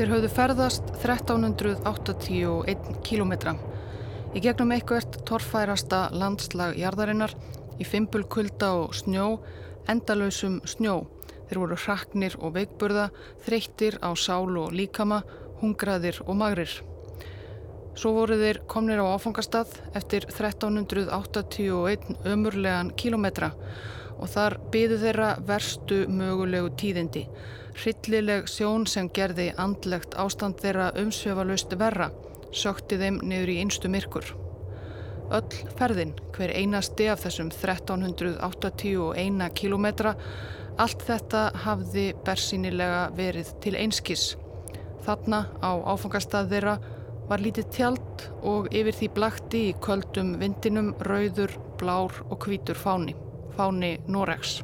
Þeir höfðu ferðast 1381 kílometra í gegnum eitthvert torfærasta landslag jarðarinnar í fimpulkulda og snjó, endalösum snjó. Þeir voru hraknir og veikburða, þreyttir á sál og líkama, hungraðir og magrir. Svo voru þeir komnir á áfangastað eftir 1381 ömurlegan kílometra og þar byðu þeirra verstu mögulegu tíðindi. Hryllileg sjón sem gerði andlegt ástand þeirra umsveifalust verra, sökti þeim niður í einstu myrkur. Öll ferðin, hver einasti af þessum 1381 kilometra, allt þetta hafði bersýnilega verið til einskis. Þarna á áfangastað þeirra var lítið tjald og yfir því blakti í köldum vindinum rauður, blár og hvítur fáni fáni Noregs.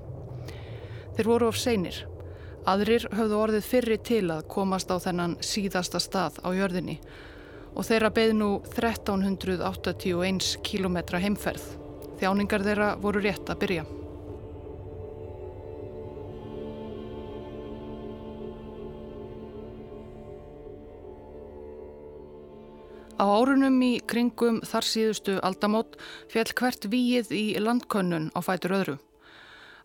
Þeir voru of seinir. Aðrir höfðu orðið fyrri til að komast á þennan síðasta stað á jörðinni og þeirra beð nú 1381 km heimferð. Þjáningar þeirra voru rétt að byrja. Á árunum í kringum þar síðustu aldamót fjall hvert víið í landkönnun á fætur öðru.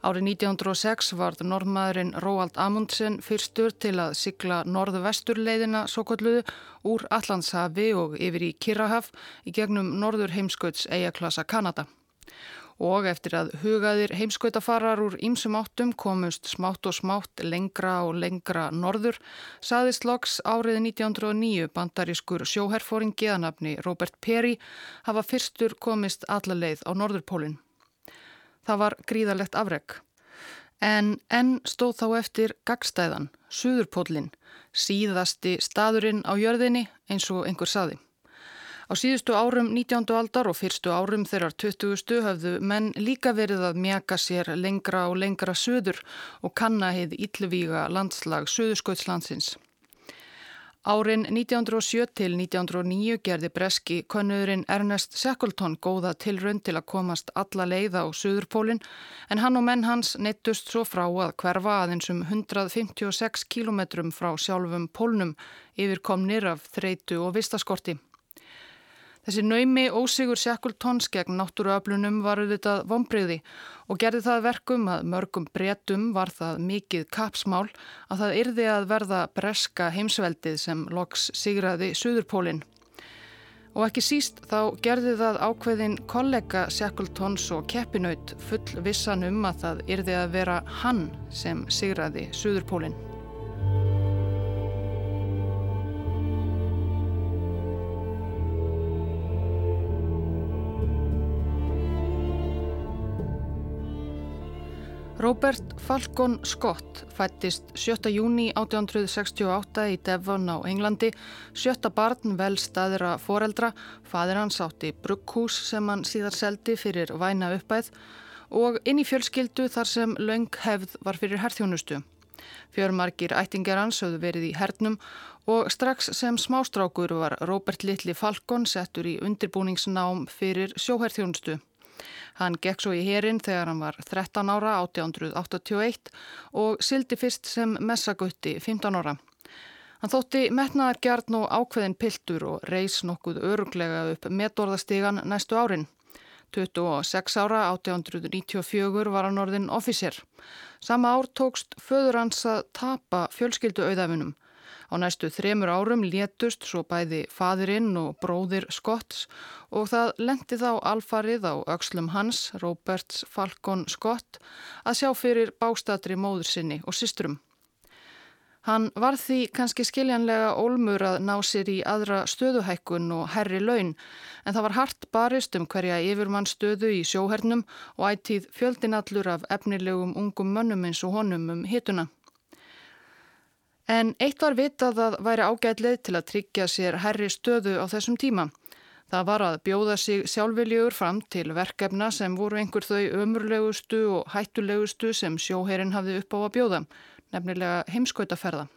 Árið 1906 varð norðmaðurinn Róald Amundsen fyrstur til að sigla norðu-vesturleiðina svo kolluðu úr Allandshafi og yfir í Kirrahaf í gegnum norður heimskauts eigaklasa Kanada og eftir að hugaðir heimskautafarar úr ímsum áttum komust smátt og smátt lengra og lengra norður, saðist loks árið 1909 bandarískur sjóherfóringi að nafni Robert Perry hafa fyrstur komist allaleið á norðurpólinn. Það var gríðalegt afreg. En enn stóð þá eftir gagstæðan, Suðurpólinn, síðasti staðurinn á jörðinni eins og einhver saði. Á síðustu árum 19. aldar og fyrstu árum þeirrar 20. höfðu menn líka verið að mjaka sér lengra og lengra söður og kanna heið ítluvíga landslag Suðurskautslandsins. Árin 1907 til 1909 gerði breski konnuðurinn Ernest Shackleton góða tilrönd til að komast alla leið á Suðurpólinn en hann og menn hans neittust svo frá að hverfa aðeins um 156 kilometrum frá sjálfum pólnum yfir komnir af þreitu og vistaskorti. Þessi naumi ósigur Shackletons gegn náttúruöflunum var auðvitað vonbreyði og gerði það verkum að mörgum bretum var það mikið kapsmál að það yrði að verða breska heimsveldið sem loks sigraði Suðurpólinn. Og ekki síst þá gerði það ákveðin kollega Shackletons og keppinaut full vissan um að það yrði að vera hann sem sigraði Suðurpólinn. Robert Falcon Scott fættist 7. júni 1868 í Devon á Englandi, sjötta barn vel staðira foreldra, fadir hans átti brugghús sem hann síðar seldi fyrir væna uppæð og inn í fjölskyldu þar sem laung hefð var fyrir herþjónustu. Fjörmarkir ættingar hans höfðu verið í hernum og strax sem smástrákur var Robert Littli Falcon settur í undirbúningsnám fyrir sjóherþjónustu. Hann gekk svo í herin þegar hann var 13 ára 1881 og sildi fyrst sem messagutti 15 ára. Hann þótti metnaðargjarn og ákveðin piltur og reys nokkuð öruglega upp metorðastigan næstu árin. 26 ára 1894 var hann orðin officer. Sama ár tókst föður hans að tapa fjölskyldu auðafinum. Á næstu þremur árum létust svo bæði fadirinn og bróðir Scotts og það lendi þá alfarið á aukslum hans, Roberts Falcon Scott, að sjá fyrir bástatri móður sinni og systrum. Hann var því kannski skiljanlega ólmur að ná sér í aðra stöðuhækkun og herri laun en það var hart barist um hverja yfirmann stöðu í sjóhernum og ættíð fjöldinallur af efnilegum ungum mönnum eins og honum um hituna. En eitt var vitað að væri ágætlið til að tryggja sér herri stöðu á þessum tíma. Það var að bjóða sig sjálfviljögur fram til verkefna sem voru einhver þau ömurlegustu og hættulegustu sem sjóherin hafði upp á að bjóða, nefnilega heimskautaferða.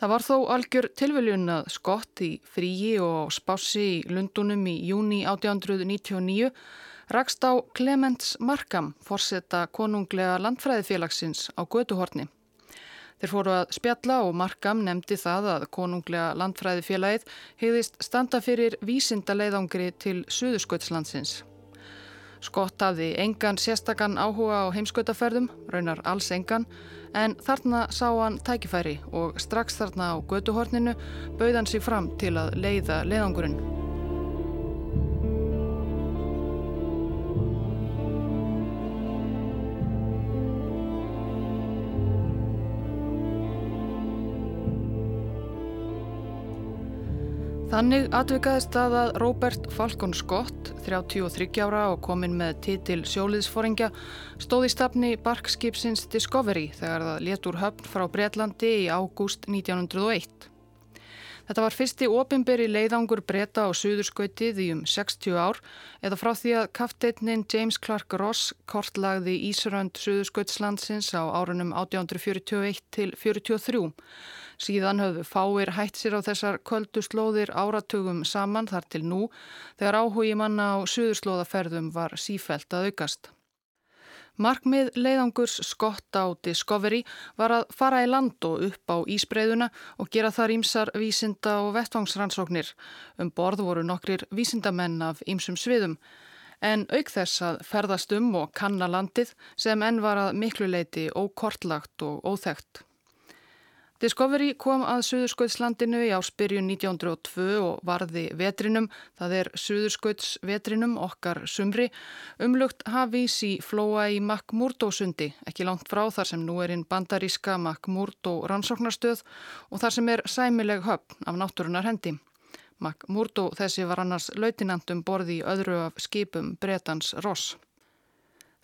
Það var þó algjör tilviljun að skott í fríi og spássi í Lundunum í júni 1899 rakst á Clements Markham, forsetta konunglega landfræðifélagsins á Götuhorni. Þeir fóru að spjalla og Markam nefndi það að konunglega landfræði félagið heiðist standa fyrir vísinda leiðangri til Suðursköldslandsins. Skott hafði engan sérstakann áhuga á heimskautaferðum, raunar alls engan, en þarna sá hann tækifæri og strax þarna á götuhorninu bauð hann sig fram til að leiða leiðangurinn. Þannig atvikaðist það að Robert Falcon Scott, 33 ára og kominn með titil sjóliðsforingja, stóð í stafni barkskipsins Discovery þegar það letur höfn frá Breitlandi í ágúst 1901. Þetta var fyrsti ofinberi leiðangur breyta á suðurskautið í um 60 ár eða frá því að kafteitnin James Clark Ross kortlagði Ísrönd suðurskautslandsins á árunum 1841 til 43. Síðan höfðu fáir hætt sér á þessar köldu slóðir áratugum saman þar til nú þegar áhugi manna á suðurslóðaferðum var sífælt að aukast. Markmið leiðangurs skott á Discovery var að fara í land og upp á ísbreyðuna og gera þar ímsar vísinda og vettvangsrannsóknir. Um borð voru nokkrir vísindamenn af ímsum sviðum en auk þess að ferðast um og kanna landið sem enn var að miklu leiti ókortlagt og óþægt. Discovery kom að Suðurskautslandinu í áspyrjun 1902 og varði vetrinum, það er Suðurskautsvetrinum okkar sumri, umlugt hafís í flóa í McMurdo-sundi, ekki langt frá þar sem nú er inn bandaríska McMurdo rannsóknarstöð og þar sem er sæmileg höfn af náttúrunar hendi. McMurdo þessi var annars lautinandum borði í öðru af skipum Bretans Ross.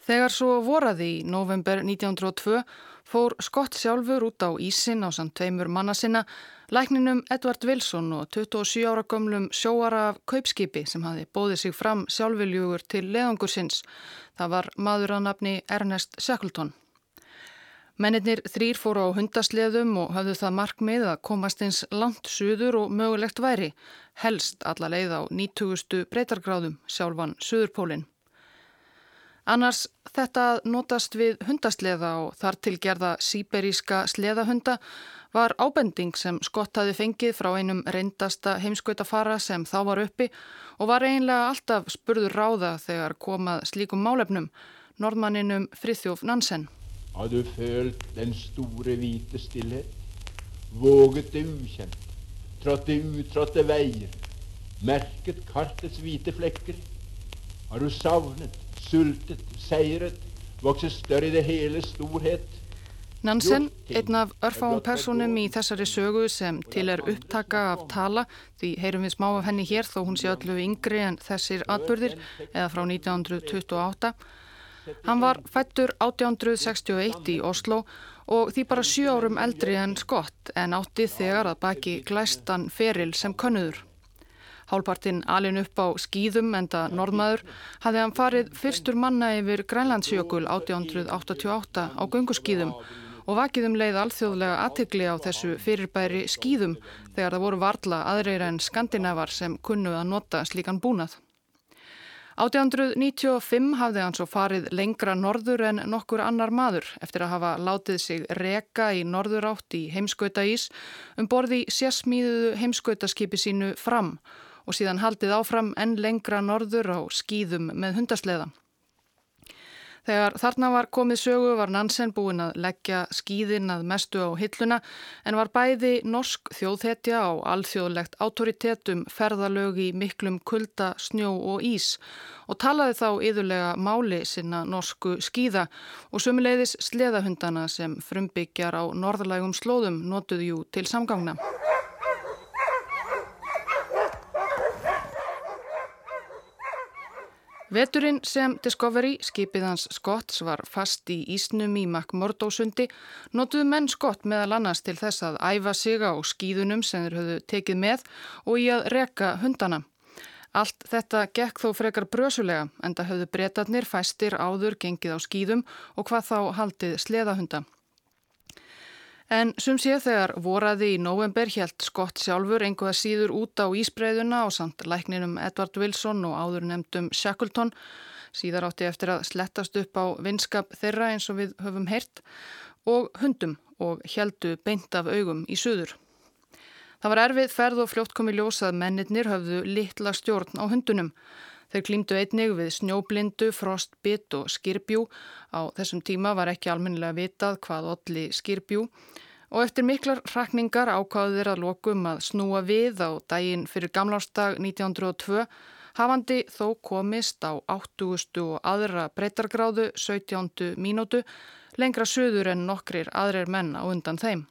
Þegar svo voraði í november 1902 fór Skott sjálfur út á Ísin á samt tveimur manna sinna, lækninum Edvard Wilson og 27 ára gömlum sjóara af kaupskipi sem hafi bóðið sig fram sjálfviljugur til leðangursins. Það var maður að nafni Ernest Shackleton. Mennirnir þrýr fóru á hundasleðum og hafðu það markmið að komast eins langt suður og mögulegt væri, helst alla leið á 90. breytargráðum sjálfan Suðurpólinn. Annars þetta notast við hundasleða og þar til gerða síberíska sleðahunda var ábending sem Skott hafi fengið frá einum reyndasta heimskautafara sem þá var uppi og var einlega alltaf spurður ráða þegar komað slíkum málefnum, norðmanninum Frithjóf Nansen. Har du følt den store hvite stillhet? Våget det ukjent? Trådt det utrådte veier? Merket kartets hvite flekker? Har du savnet sultet, seiret, voksið störri det hele storhet. Nansen, einn af örfáum personum í þessari sögu sem til er upptaka af tala, því heyrum við smá af henni hér þó hún sé öllu yngri en þessir atbyrðir eða frá 1928. Hann var fættur 1861 í Oslo og því bara sjö árum eldri en skott en átti þegar að baki glæstan feril sem könnuður. Hálpartinn alin upp á skýðum enda norðmaður hafði hann farið fyrstur manna yfir Grænlandsjökul 1888 á gunguskýðum og vakið um leið alþjóðlega aðtikli á þessu fyrirbæri skýðum þegar það voru varla aðreira en skandinavar sem kunnu að nota slíkan búnað. 1895 hafði hann svo farið lengra norður en nokkur annar maður eftir að hafa látið sig reka í norður átt í heimskauta ís um borði sérsmíðuðu heimskautaskipi sínu fram og síðan haldið áfram enn lengra norður á skýðum með hundasleða. Þegar þarna var komið sögu var Nansen búin að leggja skýðin að mestu á hilluna en var bæði norsk þjóðhetja á alþjóðlegt autoritetum ferðalög í miklum kulda, snjó og ís og talaði þá yðurlega máli sinna norsku skýða og sömuleiðis sleðahundana sem frumbyggjar á norðlægum slóðum notuðjú til samgangna. Veturinn sem Discovery, skipið hans Scotts, var fast í Ísnum í McMurdo-sundi, notuðu menn Scott meðal annars til þess að æfa sig á skýðunum sem þeir höfðu tekið með og í að reka hundana. Allt þetta gekk þó frekar brösulega en það höfðu breytatnir fæstir áður gengið á skýðum og hvað þá haldið sleðahunda. En sum sé þegar voraði í november helt Skott sjálfur einhverja síður út á Ísbreiðuna og samt lækninum Edvard Wilson og áður nefndum Shackleton. Síðar átti eftir að slettast upp á vinskap þeirra eins og við höfum heyrt og hundum og heldu beint af augum í suður. Það var erfið ferð og fljótt komi ljósað mennirnir höfðu litla stjórn á hundunum. Þeir klímdu einnig við snjóblindu, frostbit og skirbjú. Á þessum tíma var ekki almennilega vitað hvað olli skirbjú og eftir miklar rakningar ákáðu þeir að lokum að snúa við á daginn fyrir gamlástag 1902 hafandi þó komist á 80. og aðra breytargráðu 17. mínútu lengra söður en nokkrir aðrir menn á undan þeim.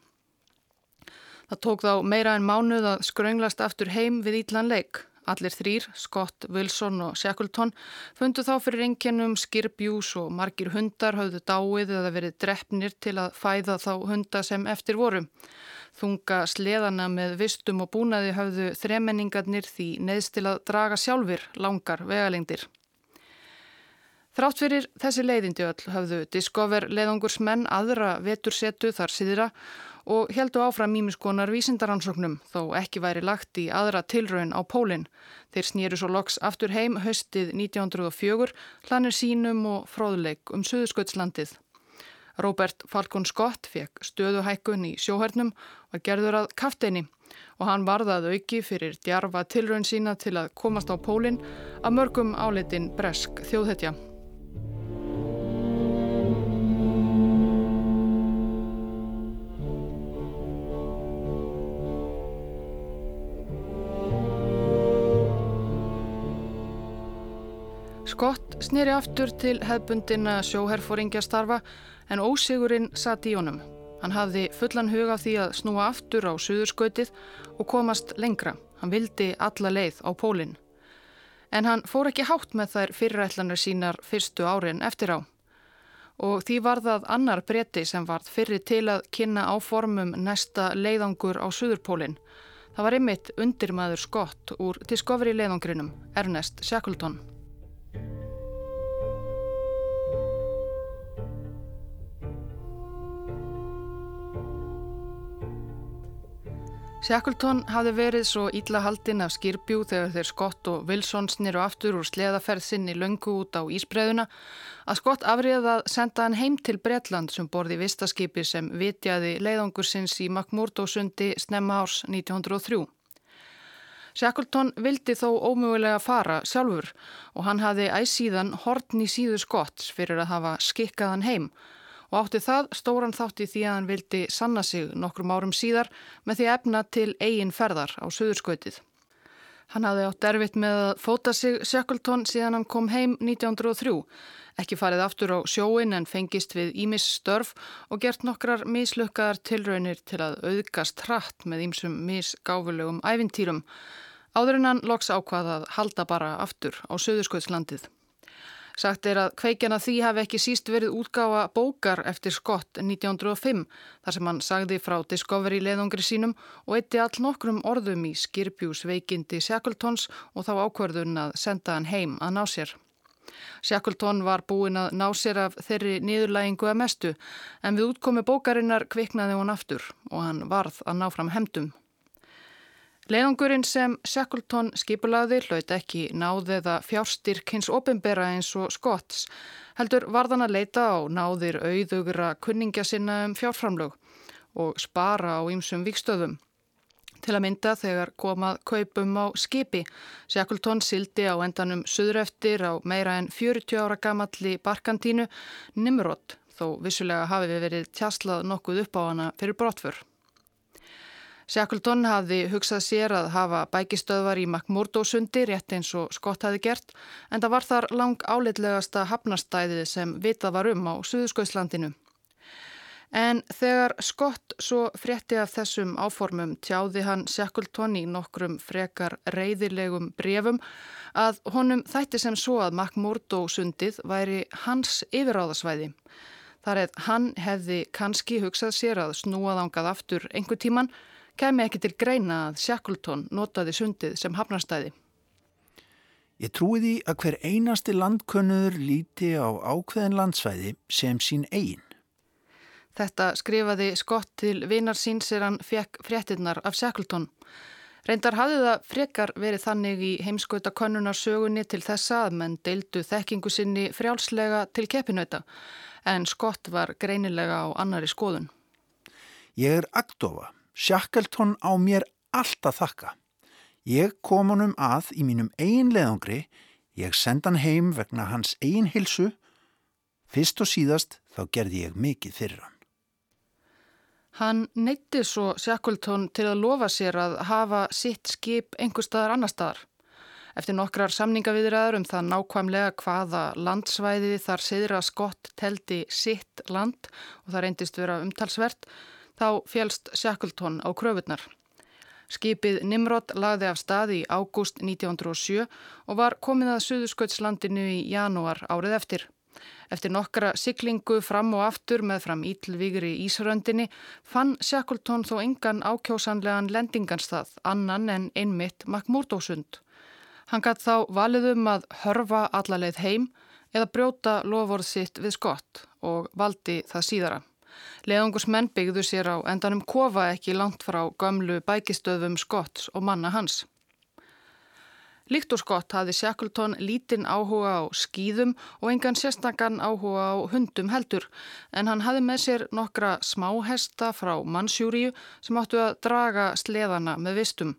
Það tók þá meira en mánuð að skrönglast aftur heim við Ítlan leik. Allir þrýr, Scott, Wilson og Shackleton, fundu þá fyrir enginnum skirbjús og margir hundar höfðu dáið eða verið drefnir til að fæða þá hunda sem eftir voru. Þunga sleðana með vistum og búnaði höfðu þremenningarnir því neðst til að draga sjálfur langar vegalengdir. Þrátt fyrir þessi leiðindi öll höfðu Discover leiðangursmenn aðra vetursetu þar síðra og heldu áfram mýmiskonar vísindaransóknum þó ekki væri lagt í aðra tilraun á pólinn. Þeir snýru svo loks aftur heim höstið 1904, hlanir sínum og fróðleik um Suðsköldslandið. Robert Falcon Scott fekk stöðuhækkun í sjóhernum og gerður að kafteini og hann varðað auki fyrir djarfa tilraun sína til að komast á pólinn að mörgum áleitin bresk þjóðhetja. Skott snýri aftur til hefbundina sjóherfóringjastarfa en ósigurinn satt í honum. Hann hafði fullan huga því að snúa aftur á suðurskautið og komast lengra. Hann vildi alla leið á pólinn. En hann fór ekki hátt með þær fyrirætlanir sínar fyrstu árin eftir á. Og því var það annar bretti sem varð fyrri til að kynna áformum næsta leiðangur á suðurpólinn. Það var ymitt undirmaður skott úr Discovery leiðangrinum, Ernest Shackleton. Shackleton hafði verið svo ítla haldinn af skirbjú þegar þeir Scott og Wilson sniru aftur úr sleðaferð sinni löngu út á Ísbreðuna að Scott afriðað að senda hann heim til Bretland sem borði vistaskipi sem vitjaði leiðangur sinns í Makmurdo sundi snemma árs 1903. Shackleton vildi þó ómögulega fara sjálfur og hann hafði æsíðan hortn í síðu Scotts fyrir að hafa skikkaðan heim og átti það stóran þátti því að hann vildi sanna sig nokkrum árum síðar með því efna til eigin ferðar á söðurskautið. Hann hafði átt erfitt með að fóta sig Shackleton síðan hann kom heim 1903, ekki farið aftur á sjóin en fengist við Ímis störf og gert nokkrar mislukkaðar tilraunir til að auðgast hratt með ímsum misgáfulegum ævintýrum, áður en hann loks ákvaðað halda bara aftur á söðurskautslandið. Sagt er að kveikjana því hafi ekki síst verið útgáfa bókar eftir Scott 1905 þar sem hann sagði frá Discovery leðungri sínum og eitti all nokkrum orðum í skirpjús veikindi Shackletons og þá ákverðun að senda hann heim að ná sér. Shackleton var búin að ná sér af þeirri niðurlægingu að mestu en við útkomi bókarinnar kviknaði hún aftur og hann varð að ná fram hemdum. Leðungurinn sem Shackleton skipulaði hlaut ekki náði eða fjárstyrk hins ofinbera eins og Scotts heldur varðan að leita á náðir auðugra kunningja sinna um fjárframlög og spara á ýmsum vikstöðum. Til að mynda þegar komað kaupum á skipi, Shackleton sildi á endanum söðreftir á meira en 40 ára gamalli barkantínu Nimrod þó vissulega hafi við verið tjaslað nokkuð upp á hana fyrir brotfur. Shackleton hafði hugsað sér að hafa bækistöðvar í McMurdo-sundi rétt eins og Scott hafi gert en það var þar lang áleitlegasta hafnastæðið sem vitað var um á Suðuskauðslandinu. En þegar Scott svo frétti af þessum áformum tjáði hann Shackleton í nokkrum frekar reyðilegum brefum að honum þætti sem svo að McMurdo-sundið væri hans yfiráðasvæði. Þar eða hann hefði kannski hugsað sér að snúaðangað aftur einhver tíman kemi ekki til greina að Shackleton notaði sundið sem hafnarstæði. Ég trúi því að hver einasti landkönnuður líti á ákveðin landsvæði sem sín eigin. Þetta skrifaði Scott til vinar síns er hann fekk fréttinnar af Shackleton. Reyndar hafði það frekar verið þannig í heimskauta konnunarsögunni til þessa að menn deildu þekkingu sinni frjálslega til keppinauta en Scott var greinilega á annari skoðun. Ég er Agdofa. Shackleton á mér allt að þakka. Ég kom honum að í mínum eigin leðangri, ég senda hann heim vegna hans eigin hilsu. Fyrst og síðast þá gerði ég mikið fyrir hann. Hann neytti svo Shackleton til að lofa sér að hafa sitt skip einhver staðar annar staðar. Eftir nokkrar samningaviðræður um það nákvæmlega hvaða landsvæði þar siðra skott teldi sitt land og það reyndist vera umtalsvert, þá fjælst Shackleton á kröfunnar. Skipið Nimrod lagði af stað í ágúst 1907 og var komið að Suðursköldslandinu í janúar árið eftir. Eftir nokkra siklingu fram og aftur með fram ítlvígri Ísröndinni fann Shackleton þó engan ákjósanlegan lendinganstað annan en einmitt Makmúrdósund. Hann gætt þá valið um að hörfa allarleið heim eða brjóta lofórð sitt við skott og valdi það síðara. Leðungusmenn byggðu sér á endanum kofa ekki langt frá gömlu bækistöðum skotts og manna hans. Líkt og skott hafði Shackleton lítinn áhuga á skýðum og engan sérstakann áhuga á hundum heldur en hann hafði með sér nokkra smáhesta frá mannsjúriu sem áttu að draga sleðana með vistum.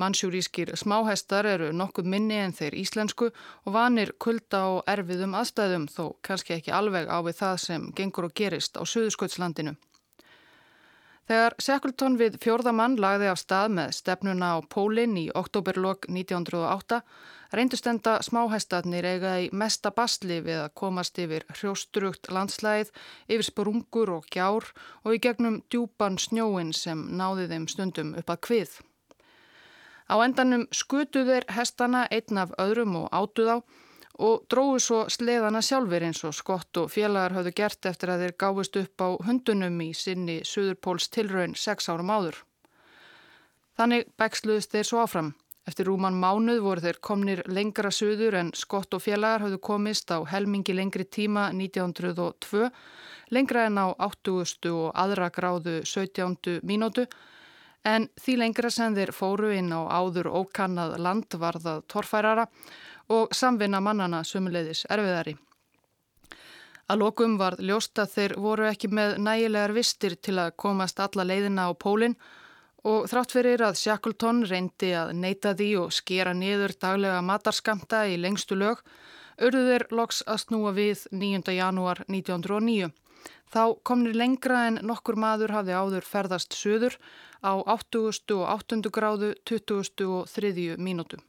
Mansjúrískir smáhestar eru nokkuð minni en þeir íslensku og vanir kulda og erfiðum aðstæðum þó kannski ekki alveg á við það sem gengur og gerist á Suðursköldslandinu. Þegar Shackleton við fjórðamann lagði af stað með stefnuna á Pólinn í oktoberlokk 1908 reyndust enda smáhestarnir eiga í mesta bastli við að komast yfir hrjóstrugt landslæð, yfir sprungur og gjár og í gegnum djúpan snjóin sem náði þeim stundum upp að kvið. Á endanum skutuðir hestana einn af öðrum og átuð á og dróðu svo sleðana sjálfur eins og skott og félagar höfðu gert eftir að þeir gáfist upp á hundunum í sinni Suðurpóls tilraun sex árum áður. Þannig bæksluðist þeir svo áfram. Eftir rúman mánuð voru þeir komnir lengra suður en skott og félagar höfðu komist á helmingi lengri tíma 1902, lengra en á 80. og aðra gráðu 17. mínútu en því lengra sem þeir fóru inn á áður ókannað land varðað torfærara og samvinna mannana sumuleiðis erfiðari. Að lokum var ljóst að þeir voru ekki með nægilegar vistir til að komast alla leiðina á pólinn og þrátt fyrir að Shackleton reyndi að neyta því og skera niður daglega matarskamta í lengstu lög, urðu þeir loks að snúa við 9. janúar 1909. Þá komnir lengra en nokkur maður hafði áður ferðast söður á 80. og 8. gráðu 20. og 3. mínútum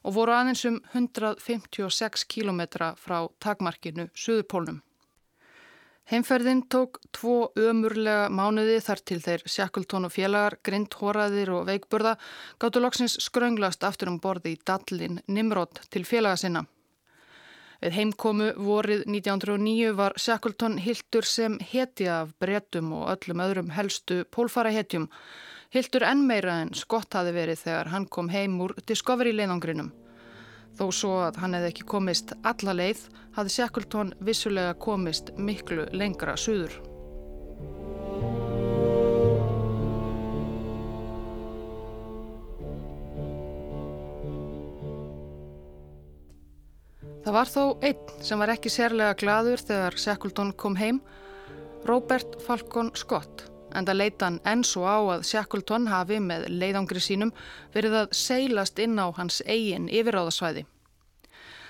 og voru aðeins um 156 kílometra frá takmarkinu Suðupólnum. Heimferðin tók tvo ömurlega mánuði þar til þeir og félagar, grind, hóraðir og veikburða gáttu loksins skrönglast aftur um borði í Dallin Nimrod til félaga sinna. Við heimkomu vorið 1909 var Shackleton hildur sem hetja af bretum og öllum öðrum helstu pólfara hetjum. Hildur enn meira en skott hafi verið þegar hann kom heim úr Discovery leiðangrinum. Þó svo að hann hefði ekki komist alla leið, hafði Shackleton vissulega komist miklu lengra suður. Það var þó einn sem var ekki sérlega gladur þegar Shackleton kom heim, Robert Falcon Scott, en það leita hann enn svo á að Shackleton hafi með leiðangri sínum verið að seilast inn á hans eigin yfiráðasvæði.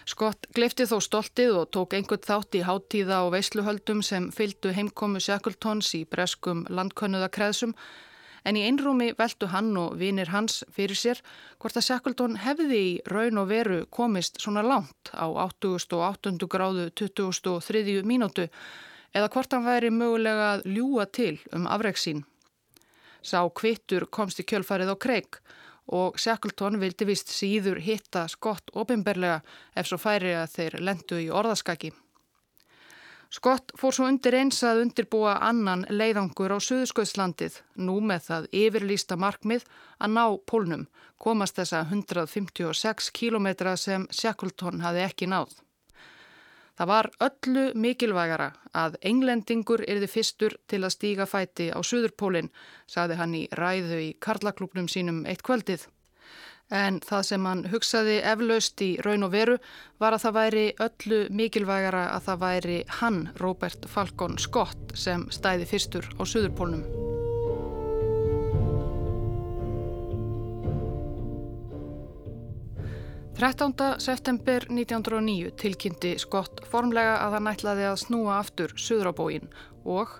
Scott gleifti þó stoltið og tók einhvern þátt í háttíða og veisluhöldum sem fylgdu heimkomu Shackletons í breskum landkönnuðakreðsum en í einrúmi veldu hann og vinir hans fyrir sér hvort að Shackleton hefði í raun og veru komist svona langt á 88. gráðu 23. mínútu eða hvort hann væri mögulega að ljúa til um afreiksín. Sá kvittur komst í kjölfarið á kreik og Shackleton vildi vist síður hitta skott ofinberlega ef svo færi að þeir lendu í orðaskaki. Skott fór svo undir eins að undirbúa annan leiðangur á Suðskauðslandið, nú með það yfirlýsta markmið að ná pólnum, komast þessa 156 kílometra sem Shackleton hafi ekki náð. Það var öllu mikilvægara að englendingur erði fyrstur til að stíga fæti á Suðurpólinn, saði hann í ræðu í Karlaklubnum sínum eitt kvöldið. En það sem hann hugsaði eflaust í raun og veru var að það væri öllu mikilvægara að það væri hann, Robert Falcon Scott, sem stæði fyrstur á Suðurpólnum. Þrettánda september 1909 tilkynnti Scott formlega að hann ætlaði að snúa aftur Suðurábóin og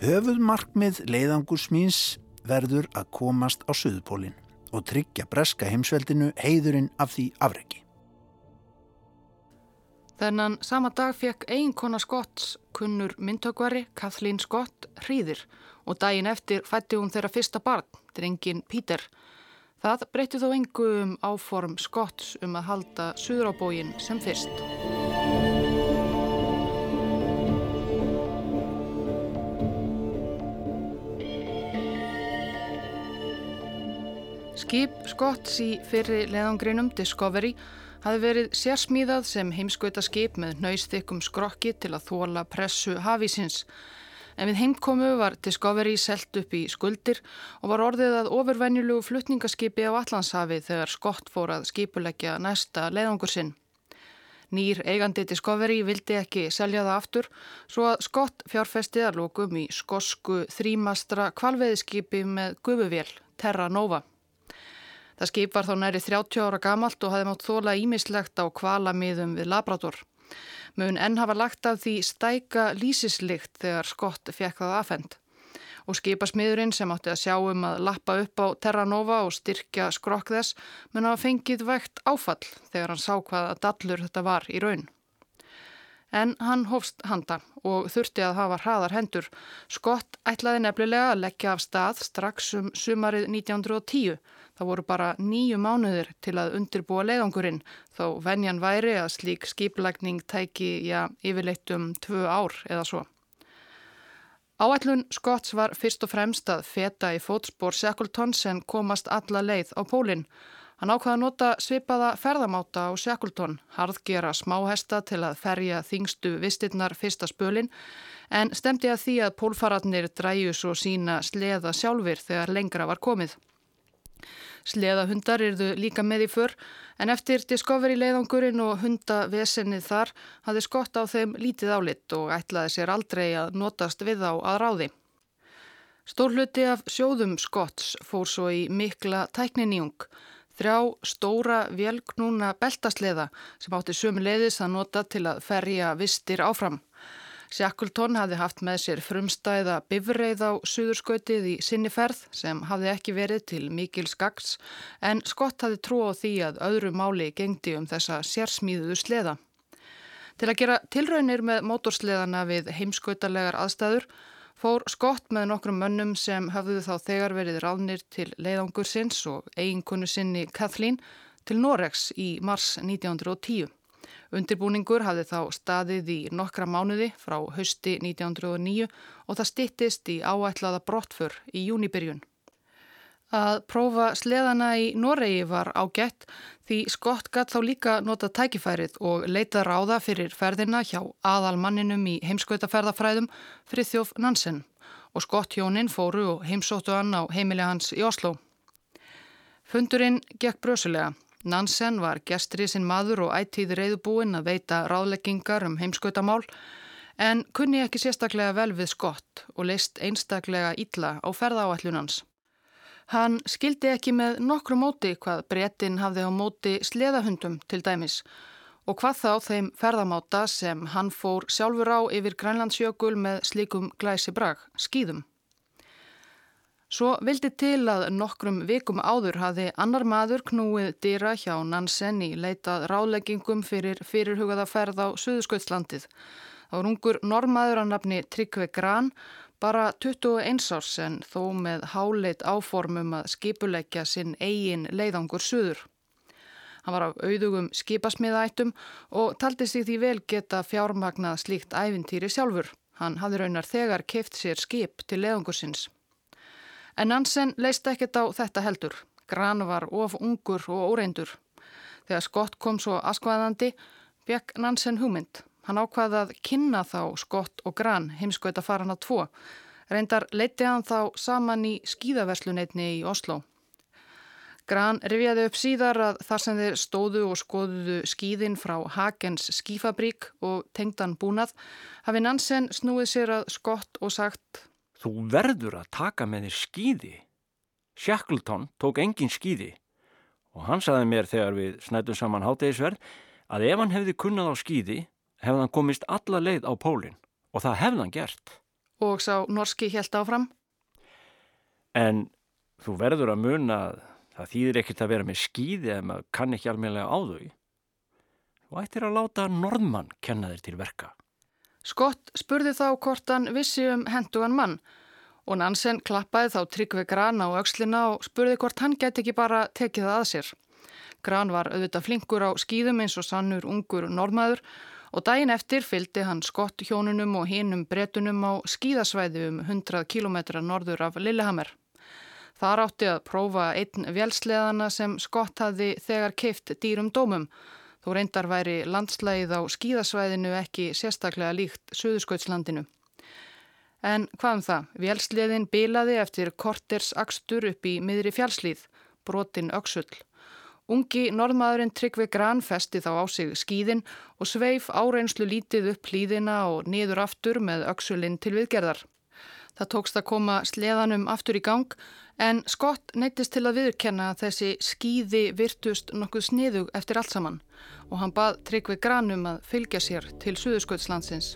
Höfuð markmið leiðangusmýns verður að komast á Suðurpólinn og tryggja breska heimsveldinu heiðurinn af því afregi. Þennan sama dag fekk eiginkona Skotts, kunnur myndtökvari Kathleen Skott, hríðir og daginn eftir fætti hún þeirra fyrsta barn, drengin Pítur. Það breytti þó engu um áform Skotts um að halda suðrábógin sem fyrst. Skip Skotts í fyrri leðangrinum Discovery hafi verið sérsmíðað sem heimskauta skip með nöystikkum skrokki til að þóla pressu hafísins. En við heimkomu var Discovery selt upp í skuldir og var orðið að ofurvenjulegu flutningaskipi á Allandshafi þegar Skott fór að skipuleggja næsta leiðangur sinn. Nýr eigandi Discovery vildi ekki selja það aftur svo að Skott fjárfesti að lókum í skosku þrýmastra kvalveðiskipi með gufuvél, Terra Nova. Það skip var þá næri 30 ára gamalt og hafði mátt þóla ímislegt á kvalamiðum við Labrador. Mun enn hafa lagt af því stæka lýsislikt þegar Skott fekk það afhend. Og skipasmiðurinn sem átti að sjá um að lappa upp á Terra Nova og styrkja skrokk þess mun hafa fengið vekt áfall þegar hann sá hvaða dallur þetta var í raun. En hann hófst handa og þurfti að hafa hraðar hendur. Skott ætlaði nefnilega að leggja af stað strax um sumarið 1910 Það voru bara nýju mánuðir til að undirbúa leiðangurinn þó venjan væri að slík skiplækning tæki já, yfirleitt um tvö ár eða svo. Áætlun Skotts var fyrst og fremst að feta í fótspór Shackleton sem komast alla leið á pólinn. Hann ákvaða að nota svipaða ferðamáta á Shackleton, harðgera smáhesta til að ferja þingstu vistirnar fyrsta spölinn en stemdi að því að pólfararnir dræjus og sína sleða sjálfur þegar lengra var komið. Sleðahundar eruðu líka með í för en eftir Discovery leiðangurinn og hundavesennið þar hafði skott á þeim lítið álitt og ætlaði sér aldrei að notast við á að ráði. Stórluti af sjóðum skotts fór svo í mikla tækninýjung. Þrjá stóra velknúna beltasleða sem átti sömu leiðis að nota til að ferja vistir áfram. Shackleton hafði haft með sér frumstæða bifreið á suðurskautið í sinni ferð sem hafði ekki verið til mikil skaks en Scott hafði trú á því að öðru máli gengdi um þessa sérsmíðuðu sleða. Til að gera tilraunir með mótorsleðana við heimskautalegar aðstæður fór Scott með nokkrum mönnum sem hafðu þá þegar verið ráðnir til leiðangur sinns og eiginkonu sinni Kathleen til Norex í mars 1910. Undirbúningur hafði þá staðið í nokkra mánuði frá hausti 1909 og það stittist í áætlaða brottfur í júnibyrjun. Að prófa sleðana í Noregi var ágætt því Skott gatt þá líka nota tækifærið og leita ráða fyrir ferðina hjá aðalmanninum í heimskautaferðafræðum Frithjóf Nansen og Skott hjónin fóru og heimsóttu hann á heimili hans í Oslo. Fundurinn gekk brösulega Nansen var gestri sinn maður og ættíð reyðubúinn að veita ráðleggingar um heimskautamál en kunni ekki sérstaklega vel við skott og leist einstaklega ítla á ferðáallunans. Hann skildi ekki með nokkru móti hvað brettin hafði á móti sleðahundum til dæmis og hvað þá þeim ferðamáta sem hann fór sjálfur á yfir Grænlandsjökul með slíkum glæsi brag, skýðum. Svo vildi til að nokkrum vikum áður hafi annar maður knúið dýra hjá Nansen í leitað ráleggingum fyrir fyrirhugaða ferð á Suðsköldslandið. Það var ungur normaður að nafni Tryggve Gran, bara 21 árs en þó með háleit áformum að skipuleggja sinn eigin leiðangur suður. Hann var af auðugum skipasmiðættum og taldi sig því vel geta fjármagnað slíkt æfintýri sjálfur. Hann hafði raunar þegar keift sér skip til leiðangursins. En Nansen leist ekkert á þetta heldur. Gran var of ungur og óreindur. Þegar Skott kom svo askvaðandi, fekk Nansen hugmynd. Hann ákvaði að kynna þá Skott og Gran heimskauta faran á tvo. Reyndar leiti hann þá saman í skíðaversluneitni í Oslo. Gran rifjaði upp síðar að þar sem þeir stóðu og skoðuðu skíðin frá Hagens skífabrík og tengdan búnað hafi Nansen snúið sér að Skott og sagt Þú verður að taka með þér skýði. Shackleton tók engin skýði og hann saði mér þegar við snættum saman hátegisverð að ef hann hefði kunnað á skýði hefði hann komist alla leið á pólinn og það hefði hann gert. Og sá norski helt áfram? En þú verður að muna að það þýðir ekkert að vera með skýði ef maður kann ekki almeinlega á þau. Þú ættir að láta norðmann kenna þér til verka. Skott spurði þá hvort hann vissi um hendugan mann og Nansen klappaði þá Tryggve Gran á aukslina og spurði hvort hann geti ekki bara tekið það að sér. Gran var auðvitað flinkur á skýðum eins og sannur ungur normaður og daginn eftir fylgdi hann skott hjónunum og hinnum bretunum á skýðasvæði um 100 km norður af Lillehammer. Þar átti að prófa einn vjálsleðana sem skott hafi þegar keift dýrum dómum Þó reyndar væri landslægið á skíðasvæðinu ekki sérstaklega líkt Suðurskautslandinu. En hvað um það? Vélsliðin bilaði eftir korters akstur upp í miðri fjálslíð, brotin öksull. Ungi norðmaðurinn Tryggvi Gran festi þá á sig skíðin og sveif áreinslu lítið upp hlýðina og niður aftur með öksullin til viðgerðar. Það tókst að koma sleðanum aftur í gang en Skott neytist til að viðurkenna að þessi skíði virtust nokkuð sniðug eftir allt saman og hann bað Tryggvi Granum að fylgja sér til Suðursköldslandsins.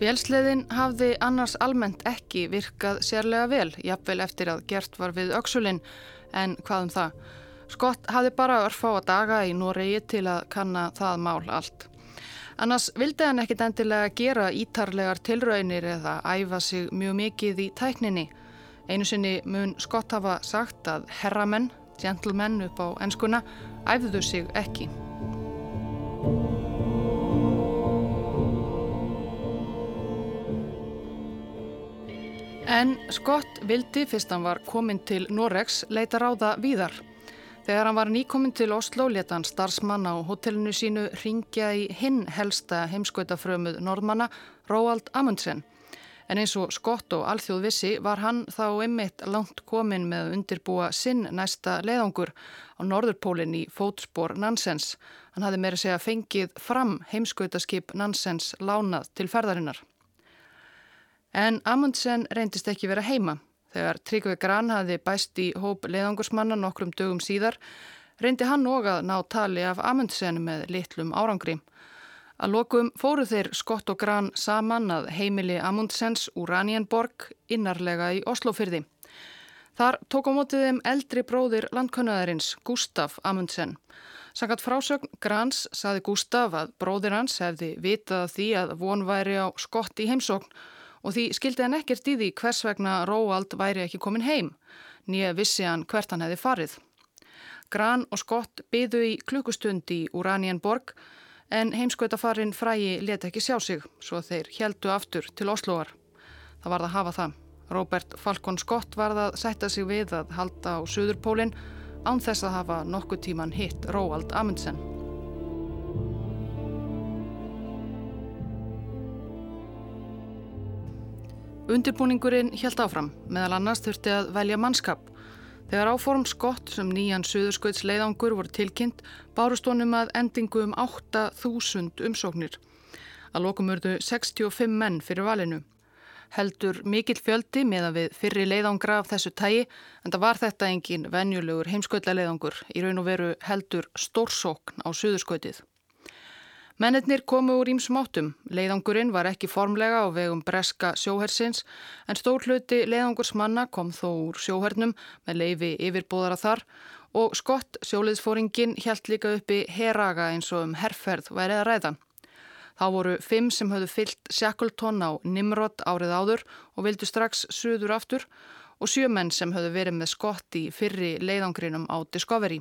Vélsleðin hafði annars almennt ekki virkað sérlega vel, jafnvel eftir að gert var við Öksulinn, en hvað um það? Skott hafði bara örfá að daga í Noregi til að kanna það mál allt. Annars vildi hann ekkit endilega gera ítarlegar tilraunir eða æfa sig mjög mikið í tækninni. Einu sinni mun Skott hafa sagt að herramenn, gentlemen upp á enskuna, æfðu sig ekki. En Skott vildi, fyrst hann var komin til Noregs, leita ráða víðar. Þegar hann var nýkominn til Oslo leta hann starfsmann á hotellinu sínu ringja í hinn helsta heimskautafrömuð norðmanna, Róald Amundsen. En eins og skott og alþjóð vissi var hann þá ymmit langt komin með að undirbúa sinn næsta leiðangur á norðurpólinn í fótspor Nansens. Hann hafði meira segja fengið fram heimskautaskip Nansens lánað til ferðarinnar. En Amundsen reyndist ekki vera heima. Þegar Tryggve Gran hafi bæst í hóp leiðangursmanna nokkrum dögum síðar, reyndi hann og að ná tali af Amundsen með litlum árangri. Að lokum fóru þeir Skott og Gran saman að heimili Amundsens úr Ranienborg innarlega í Oslofyrði. Þar tók á mótið þeim eldri bróðir landkönnaðarins Gustaf Amundsen. Sangat frásögn Grans saði Gustaf að bróðir hans hefði vitað því að von væri á Skott í heimsókn og því skildi hann ekkert í því hvers vegna Róald væri ekki komin heim, nýja vissi hann hvert hann hefði farið. Gran og Skott byðu í klukkustund í Uranienborg en heimskautafarin frægi leti ekki sjá sig svo þeir heldu aftur til Osloar. Það var það að hafa það. Robert Falcon Scott var það að setja sig við að halda á Suðurpólinn án þess að hafa nokkuð tíman hitt Róald Amundsen. Undirbúningurinn helt áfram, meðal annars þurfti að velja mannskap. Þegar áform skott sem nýjan suðurskauts leiðangur voru tilkynnt, bárust honum að endingu um 8.000 umsóknir. Að lokum urðu 65 menn fyrir valinu. Heldur mikill fjöldi með að við fyrri leiðangra af þessu tægi, en það var þetta engin venjulegur heimskautla leiðangur, í raun og veru heldur stórsókn á suðurskautið. Mennetnir komu úr ímsum áttum. Leiðangurinn var ekki formlega á vegum breska sjóhersins en stór hluti leiðangursmanna kom þó úr sjóhernum með leifi yfirbúðara þar og skott sjóliðsfóringin hjælt líka uppi heraga eins og um herrferð værið að ræða. Þá voru fimm sem höfðu fyllt Shackleton á Nimrod árið áður og vildu strax suður aftur og sjö menn sem höfðu verið með skott í fyrri leiðangrinum á Discovery.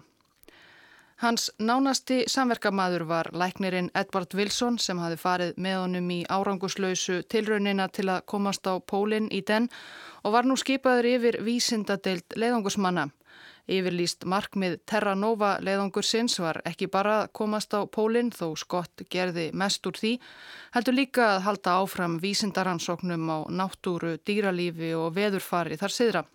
Hans nánasti samverkamaður var læknirinn Edvard Wilson sem hafi farið með honum í áranguslausu tilraunina til að komast á pólinn í den og var nú skipaður yfir vísindadeild leiðangusmanna. Yfirlýst markmið Terra Nova leiðangursins var ekki bara að komast á pólinn þó skott gerði mest úr því, heldur líka að halda áfram vísindaransóknum á náttúru, dýralífi og veðurfari þar siðra.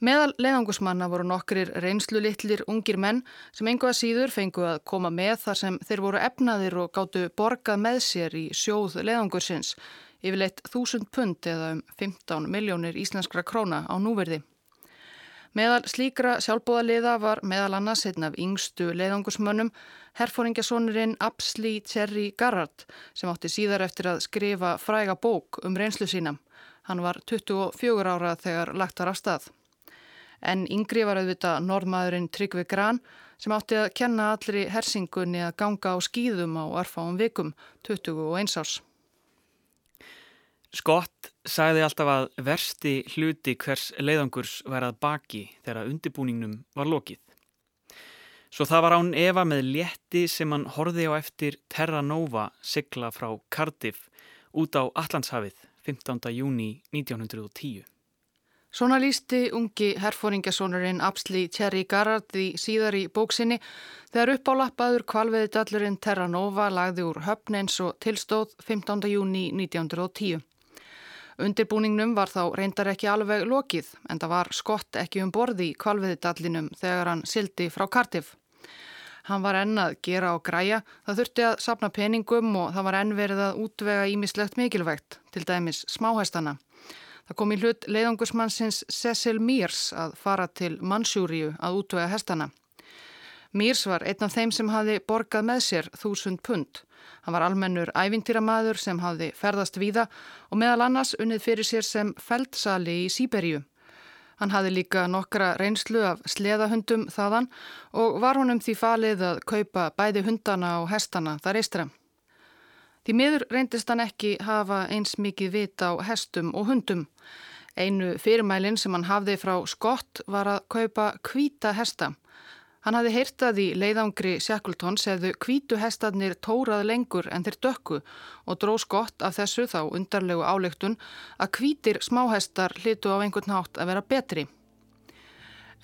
Meðal leiðangusmanna voru nokkrir reynslu litlir ungir menn sem einhvað síður fengu að koma með þar sem þeir voru efnaðir og gáttu borgað með sér í sjóð leiðangursins yfirleitt þúsund pund eða um 15 miljónir íslenskra króna á núverði. Meðal slíkra sjálfbóðaliða var meðal annars einn af yngstu leiðangusmönnum herfóringasónurinn Apsli Terry Garrard sem átti síðar eftir að skrifa fræga bók um reynslu sína. Hann var 24 ára þegar lagt var af stað en yngri var auðvitað norðmaðurinn Tryggvi Gran sem átti að kenna allri hersingunni að ganga á skýðum á arfáum vikum 21 árs. Skott sagði alltaf að versti hluti hvers leiðangurs værað baki þegar undirbúningnum var lokið. Svo það var án Eva með létti sem hann horfi á eftir Terra Nova sigla frá Cardiff út á Allandshafið 15. júni 1910. Svona lísti ungi herfóringasónurinn Apsli Thierry Garrard í síðar í bóksinni þegar uppálappaður kvalveði dallurinn Terra Nova lagði úr höfn eins og tilstóð 15. júni 1910. Undirbúningnum var þá reyndar ekki alveg lokið en það var skott ekki um borði í kvalveði dallinum þegar hann sildi frá Cardiff. Hann var enn að gera og græja, það þurfti að sapna peningum og það var enn verið að útvega ímislegt mikilvægt, til dæmis smáhæstana. Það kom í hlut leiðangusmannsins Cecil Mears að fara til Mansjúriu að útvega hestana. Mears var einn af þeim sem hafi borgað með sér þúsund pund. Hann var almennur ævintýramaður sem hafi ferðast víða og meðal annars unnið fyrir sér sem feldsali í Sýberíu. Hann hafi líka nokkra reynslu af sleðahundum þaðan og var honum því falið að kaupa bæði hundana og hestana þar eistra. Því miður reyndist hann ekki hafa eins mikið vit á hestum og hundum. Einu fyrirmælinn sem hann hafði frá skott var að kaupa kvíta hesta. Hann hafði heyrtað í leiðangri Shackletons hefðu kvítu hestarnir tórað lengur en þeir dökku og dró skott af þessu þá undarlegu álegtun að kvítir smáhestar hlitu á einhvern nátt að vera betri.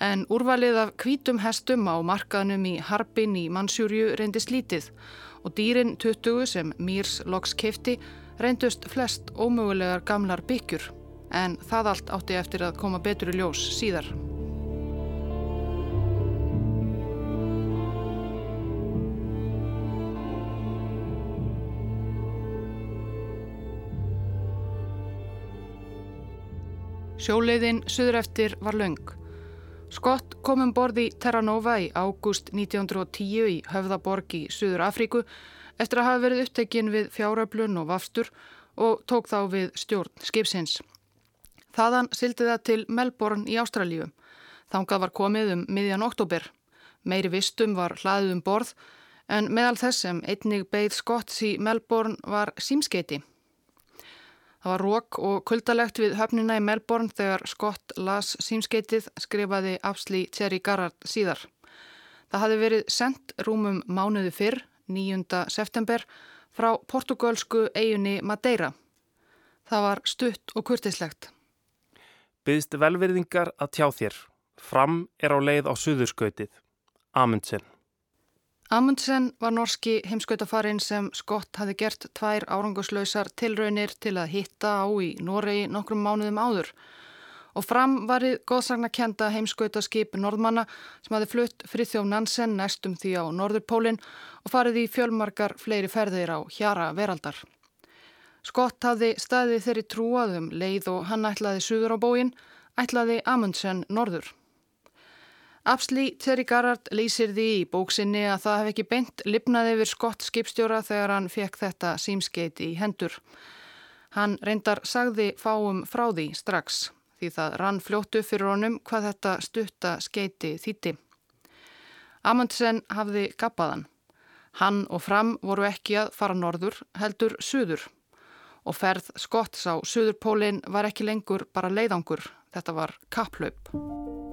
En úrvalið af kvítum hestum á markaðnum í Harbin í Mansjúrju reyndist lítið og dýrin 20 sem Mírs loks kefti reyndust flest ómögulegar gamlar byggjur en það allt átti eftir að koma betur í ljós síðar. Sjóleiðin söður eftir var laung. Skott kom um borði Terra Nova í ágúst 1910 í Höfðaborg í Suður Afríku eftir að hafa verið upptekinn við fjáröflun og vafstur og tók þá við stjórn skipsins. Þaðan sildi það til Melbourne í Ástralíu. Þangað var komið um miðjan oktober. Meiri vistum var hlaðið um borð en meðal þess sem einnig beigð Skotts í Melbourne var símskeiti. Það var rók og kuldalegt við höfnina í Melbourne þegar Scott las símskeitið skrifaði Afsli Thierry Garrard síðar. Það hafi verið sendt rúmum mánuði fyrr, 9. september, frá portugalsku eiginni Madeira. Það var stutt og kurtislegt. Byðst velverðingar að tjá þér. Fram er á leið á suðurskautið. Amundsen. Amundsen var norski heimskautafarinn sem Skott hafi gert tvær áranguslausar tilraunir til að hitta á í Noregi nokkrum mánuðum áður og fram varið góðsagnakenda heimskautaskip Norðmanna sem hafi flutt Frithjóf Nansen næstum því á Norðurpólinn og farið í fjölmarkar fleiri ferðir á hjara veraldar. Skott hafi staðið þeirri trúaðum leið og hann ætlaði suður á bóin, ætlaði Amundsen norður. Apsli Terry Garrard lýsir því í bóksinni að það hef ekki beint lipnaði yfir skott skipstjóra þegar hann fekk þetta símskeiti í hendur. Hann reyndar sagði fáum frá því strax því það rann fljóttu fyrir honum hvað þetta stutta skeiti þýtti. Amundsen hafði gappaðan. Hann og fram voru ekki að fara norður heldur suður og ferð skotts á suðurpólinn var ekki lengur bara leiðangur, þetta var kapplaup.